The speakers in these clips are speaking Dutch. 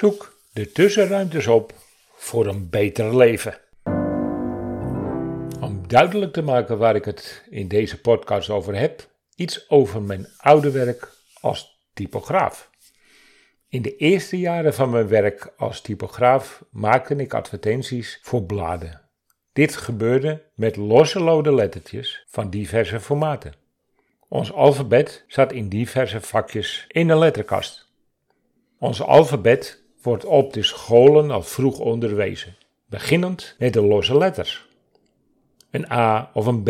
Zoek de tussenruimtes op voor een beter leven. Om duidelijk te maken waar ik het in deze podcast over heb, iets over mijn oude werk als typograaf. In de eerste jaren van mijn werk als typograaf maakte ik advertenties voor bladen. Dit gebeurde met losse lode lettertjes van diverse formaten. Ons alfabet zat in diverse vakjes in de letterkast. Ons alfabet wordt op de scholen al vroeg onderwezen, beginnend met de losse letters. Een A of een B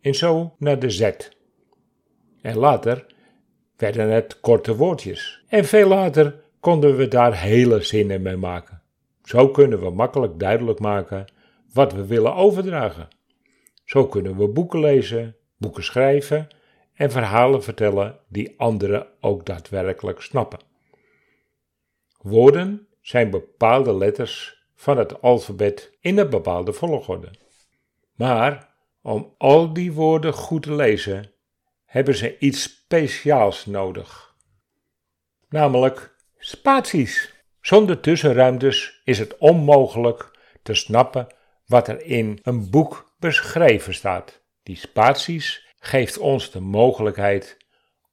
en zo naar de Z. En later werden het korte woordjes. En veel later konden we daar hele zinnen mee maken. Zo kunnen we makkelijk duidelijk maken wat we willen overdragen. Zo kunnen we boeken lezen, boeken schrijven en verhalen vertellen die anderen ook daadwerkelijk snappen. Woorden zijn bepaalde letters van het alfabet in een bepaalde volgorde. Maar om al die woorden goed te lezen, hebben ze iets speciaals nodig. Namelijk spaties. Zonder tussenruimtes is het onmogelijk te snappen wat er in een boek beschreven staat. Die spaties geeft ons de mogelijkheid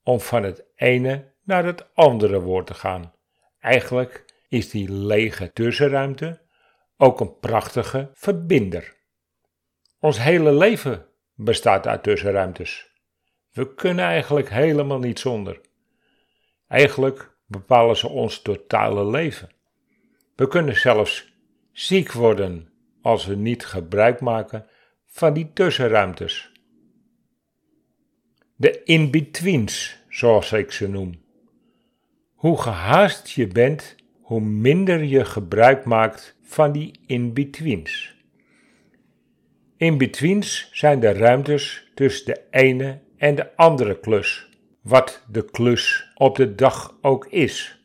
om van het ene naar het andere woord te gaan. Eigenlijk is die lege tussenruimte ook een prachtige verbinder. Ons hele leven bestaat uit tussenruimtes. We kunnen eigenlijk helemaal niet zonder. Eigenlijk bepalen ze ons totale leven. We kunnen zelfs ziek worden als we niet gebruik maken van die tussenruimtes. De in-betweens, zoals ik ze noem. Hoe gehaast je bent, hoe minder je gebruik maakt van die in-betweens. In-betweens zijn de ruimtes tussen de ene en de andere klus, wat de klus op de dag ook is.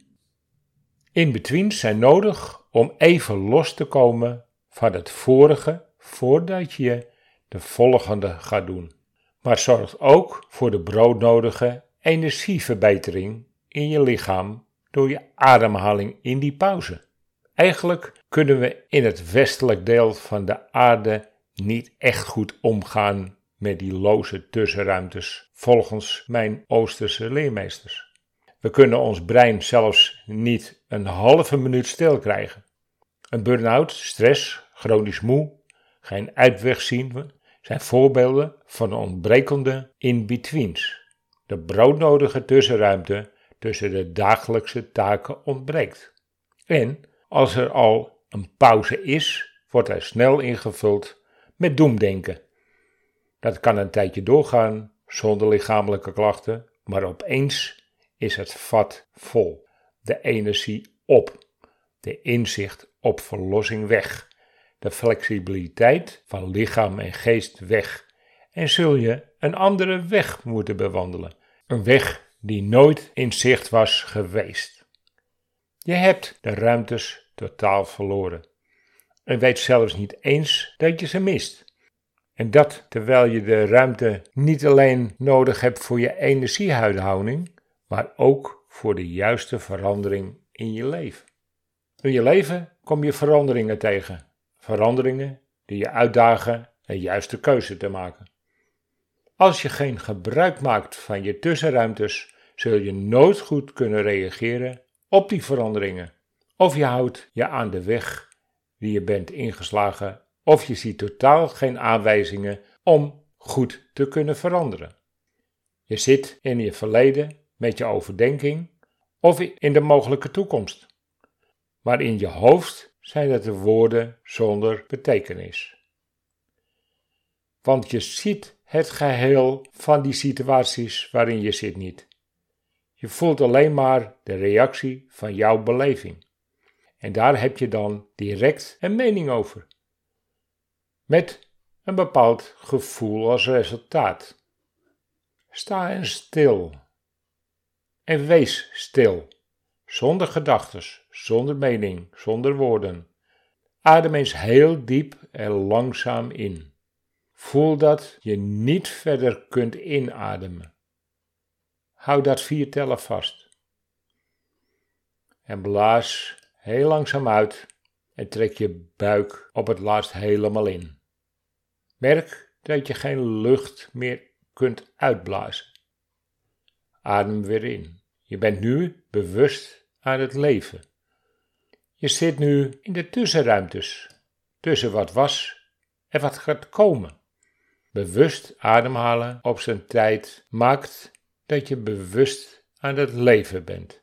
In-betweens zijn nodig om even los te komen van het vorige voordat je de volgende gaat doen. Maar zorgt ook voor de broodnodige energieverbetering in je lichaam door je ademhaling in die pauze. Eigenlijk kunnen we in het westelijk deel van de aarde niet echt goed omgaan met die loze tussenruimtes, volgens mijn Oosterse leermeesters. We kunnen ons brein zelfs niet een halve minuut stil krijgen. Een burn-out, stress, chronisch moe, geen uitweg zien we, zijn voorbeelden van ontbrekende in-betweens. De broodnodige tussenruimte tussen de dagelijkse taken ontbreekt. En als er al een pauze is, wordt hij snel ingevuld met doemdenken. Dat kan een tijdje doorgaan zonder lichamelijke klachten, maar opeens is het vat vol, de energie op, de inzicht op verlossing weg de flexibiliteit van lichaam en geest weg en zul je een andere weg moeten bewandelen. Een weg die nooit in zicht was geweest. Je hebt de ruimtes totaal verloren en weet zelfs niet eens dat je ze mist. En dat terwijl je de ruimte niet alleen nodig hebt voor je energiehuidhouding, maar ook voor de juiste verandering in je leven. In je leven kom je veranderingen tegen veranderingen die je uitdagen een juiste keuze te maken. Als je geen gebruik maakt van je tussenruimtes, zul je nooit goed kunnen reageren op die veranderingen. Of je houdt je aan de weg die je bent ingeslagen, of je ziet totaal geen aanwijzingen om goed te kunnen veranderen. Je zit in je verleden met je overdenking of in de mogelijke toekomst. Maar in je hoofd zijn het de woorden zonder betekenis. Want je ziet het geheel van die situaties waarin je zit niet. Je voelt alleen maar de reactie van jouw beleving. En daar heb je dan direct een mening over. Met een bepaald gevoel als resultaat. Sta en stil. En wees stil. Zonder gedachtes, zonder mening, zonder woorden. Adem eens heel diep en langzaam in. Voel dat je niet verder kunt inademen. Hou dat vier tellen vast. En blaas heel langzaam uit en trek je buik op het laatst helemaal in. Merk dat je geen lucht meer kunt uitblazen. Adem weer in. Je bent nu bewust aan het leven. Je zit nu in de tussenruimtes, tussen wat was en wat gaat komen. Bewust ademhalen op zijn tijd maakt dat je bewust aan het leven bent.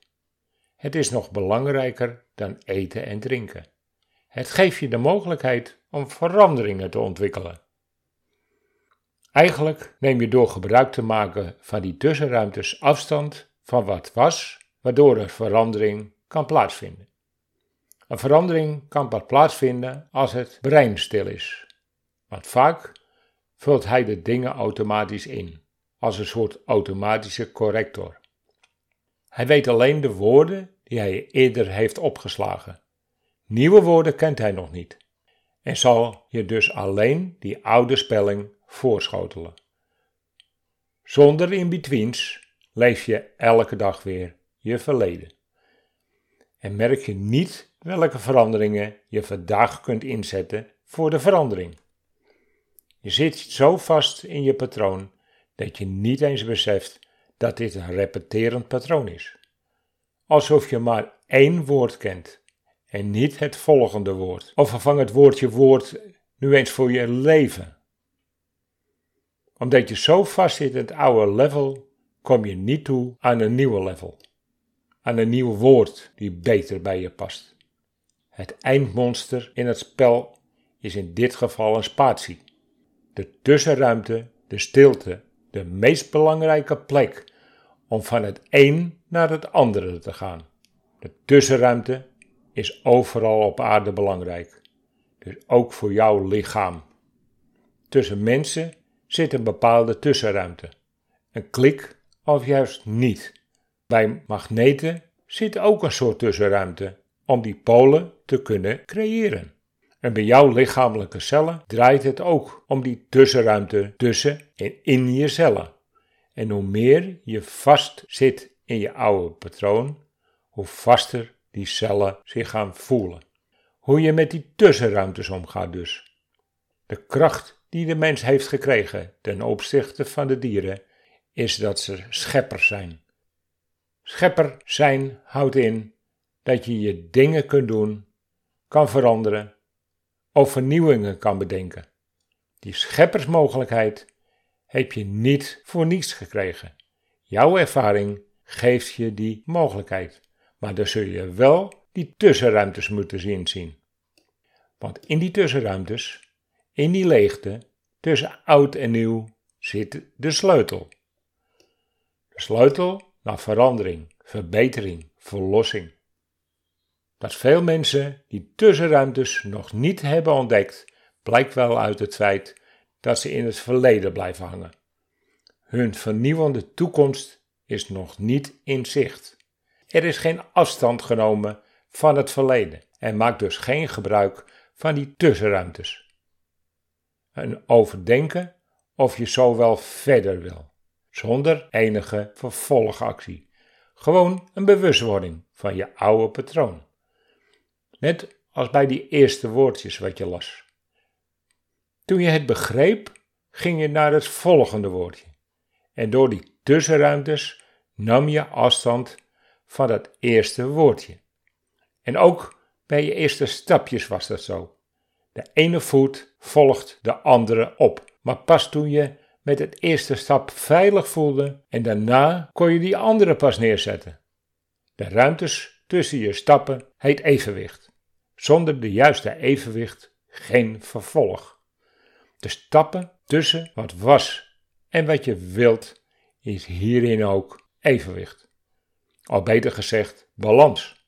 Het is nog belangrijker dan eten en drinken. Het geeft je de mogelijkheid om veranderingen te ontwikkelen. Eigenlijk neem je door gebruik te maken van die tussenruimtes afstand van wat was, waardoor er verandering kan plaatsvinden. Een verandering kan pas plaatsvinden als het brein stil is, want vaak vult hij de dingen automatisch in, als een soort automatische corrector. Hij weet alleen de woorden die hij eerder heeft opgeslagen. Nieuwe woorden kent hij nog niet en zal je dus alleen die oude spelling voorschotelen. Zonder in-betweens leef je elke dag weer je verleden. En merk je niet welke veranderingen je vandaag kunt inzetten voor de verandering. Je zit zo vast in je patroon dat je niet eens beseft dat dit een repeterend patroon is. Alsof je maar één woord kent en niet het volgende woord. Of vervang het woordje woord nu eens voor je leven. Omdat je zo vast zit in het oude level, kom je niet toe aan een nieuwe level. Aan een nieuw woord die beter bij je past. Het eindmonster in het spel is in dit geval een spatie. De tussenruimte, de stilte, de meest belangrijke plek om van het een naar het andere te gaan. De tussenruimte is overal op aarde belangrijk, dus ook voor jouw lichaam. Tussen mensen zit een bepaalde tussenruimte, een klik of juist niet. Bij magneten zit ook een soort tussenruimte om die polen te kunnen creëren. En bij jouw lichamelijke cellen draait het ook om die tussenruimte tussen en in je cellen. En hoe meer je vast zit in je oude patroon, hoe vaster die cellen zich gaan voelen. Hoe je met die tussenruimtes omgaat dus. De kracht die de mens heeft gekregen ten opzichte van de dieren is dat ze scheppers zijn. Schepper zijn houdt in dat je je dingen kunt doen, kan veranderen of vernieuwingen kan bedenken. Die scheppersmogelijkheid heb je niet voor niets gekregen. Jouw ervaring geeft je die mogelijkheid, maar dan zul je wel die tussenruimtes moeten zien zien. Want in die tussenruimtes, in die leegte, tussen oud en nieuw, zit de sleutel. De sleutel naar verandering, verbetering, verlossing. Dat veel mensen die tussenruimtes nog niet hebben ontdekt, blijkt wel uit het feit dat ze in het verleden blijven hangen. Hun vernieuwende toekomst is nog niet in zicht. Er is geen afstand genomen van het verleden en maakt dus geen gebruik van die tussenruimtes. Een overdenken of je zo wel verder wil, zonder enige vervolgactie. Gewoon een bewustwording van je oude patroon. Net als bij die eerste woordjes wat je las. Toen je het begreep, ging je naar het volgende woordje. En door die tussenruimtes nam je afstand van dat eerste woordje. En ook bij je eerste stapjes was dat zo. De ene voet volgt de andere op. Maar pas toen je met het eerste stap veilig voelde en daarna kon je die andere pas neerzetten. De ruimtes tussen je stappen heet evenwicht. Zonder de juiste evenwicht geen vervolg. De stappen tussen wat was en wat je wilt is hierin ook evenwicht. Al beter gezegd, balans.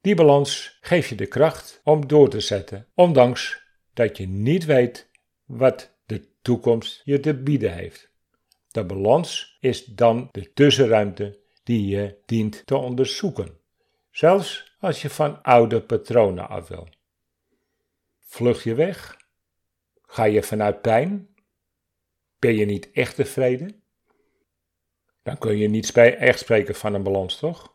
Die balans geeft je de kracht om door te zetten, ondanks dat je niet weet wat de toekomst je te bieden heeft. De balans is dan de tussenruimte die je dient te onderzoeken, zelfs als je van oude patronen af wil. Vlug je weg? Ga je vanuit pijn? Ben je niet echt tevreden? Dan kun je niet echt spreken van een balans, toch?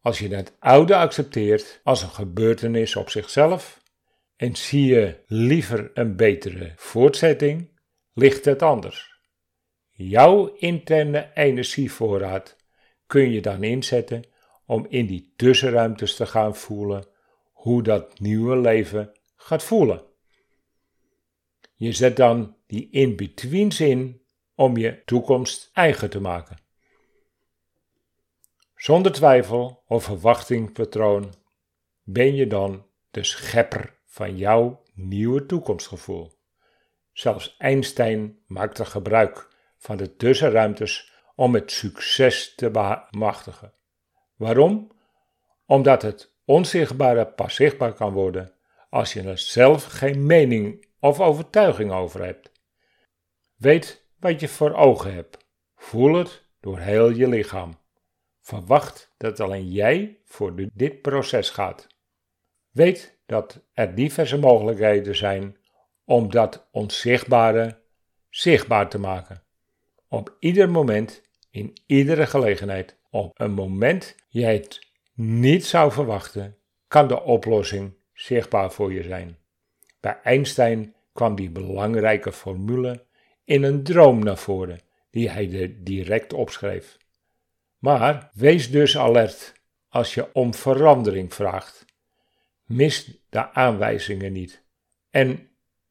Als je het oude accepteert als een gebeurtenis op zichzelf en zie je liever een betere voortzetting, ligt het anders. Jouw interne energievoorraad kun je dan inzetten om in die tussenruimtes te gaan voelen hoe dat nieuwe leven gaat voelen. Je zet dan die in-betweens in om je toekomst eigen te maken. Zonder twijfel of verwachtingpatroon ben je dan de schepper van jouw nieuwe toekomstgevoel. Zelfs Einstein maakte gebruik van de tussenruimtes om het succes te bemachtigen. Waarom? Omdat het onzichtbare pas zichtbaar kan worden als je er zelf geen mening of overtuiging over hebt. Weet wat je voor ogen hebt. Voel het door heel je lichaam. Verwacht dat alleen jij voor dit proces gaat. Weet dat er diverse mogelijkheden zijn om dat onzichtbare zichtbaar te maken. Op ieder moment, in iedere gelegenheid, op een moment jij het niet zou verwachten, kan de oplossing zichtbaar voor je zijn. Bij Einstein kwam die belangrijke formule in een droom naar voren, die hij direct opschreef. Maar wees dus alert als je om verandering vraagt. Mis de aanwijzingen niet en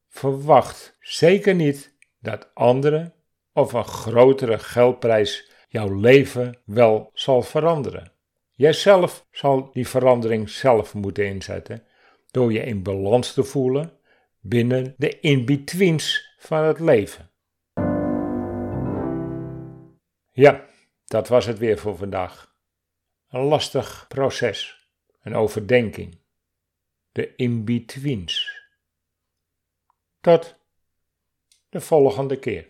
verwacht zeker niet dat anderen of een grotere geldprijs jouw leven wel zal veranderen. Jijzelf zal die verandering zelf moeten inzetten door je in balans te voelen binnen de in-betweens van het leven. Ja, dat was het weer voor vandaag. Een lastig proces, een overdenking. De in-betweens. Tot de volgende keer.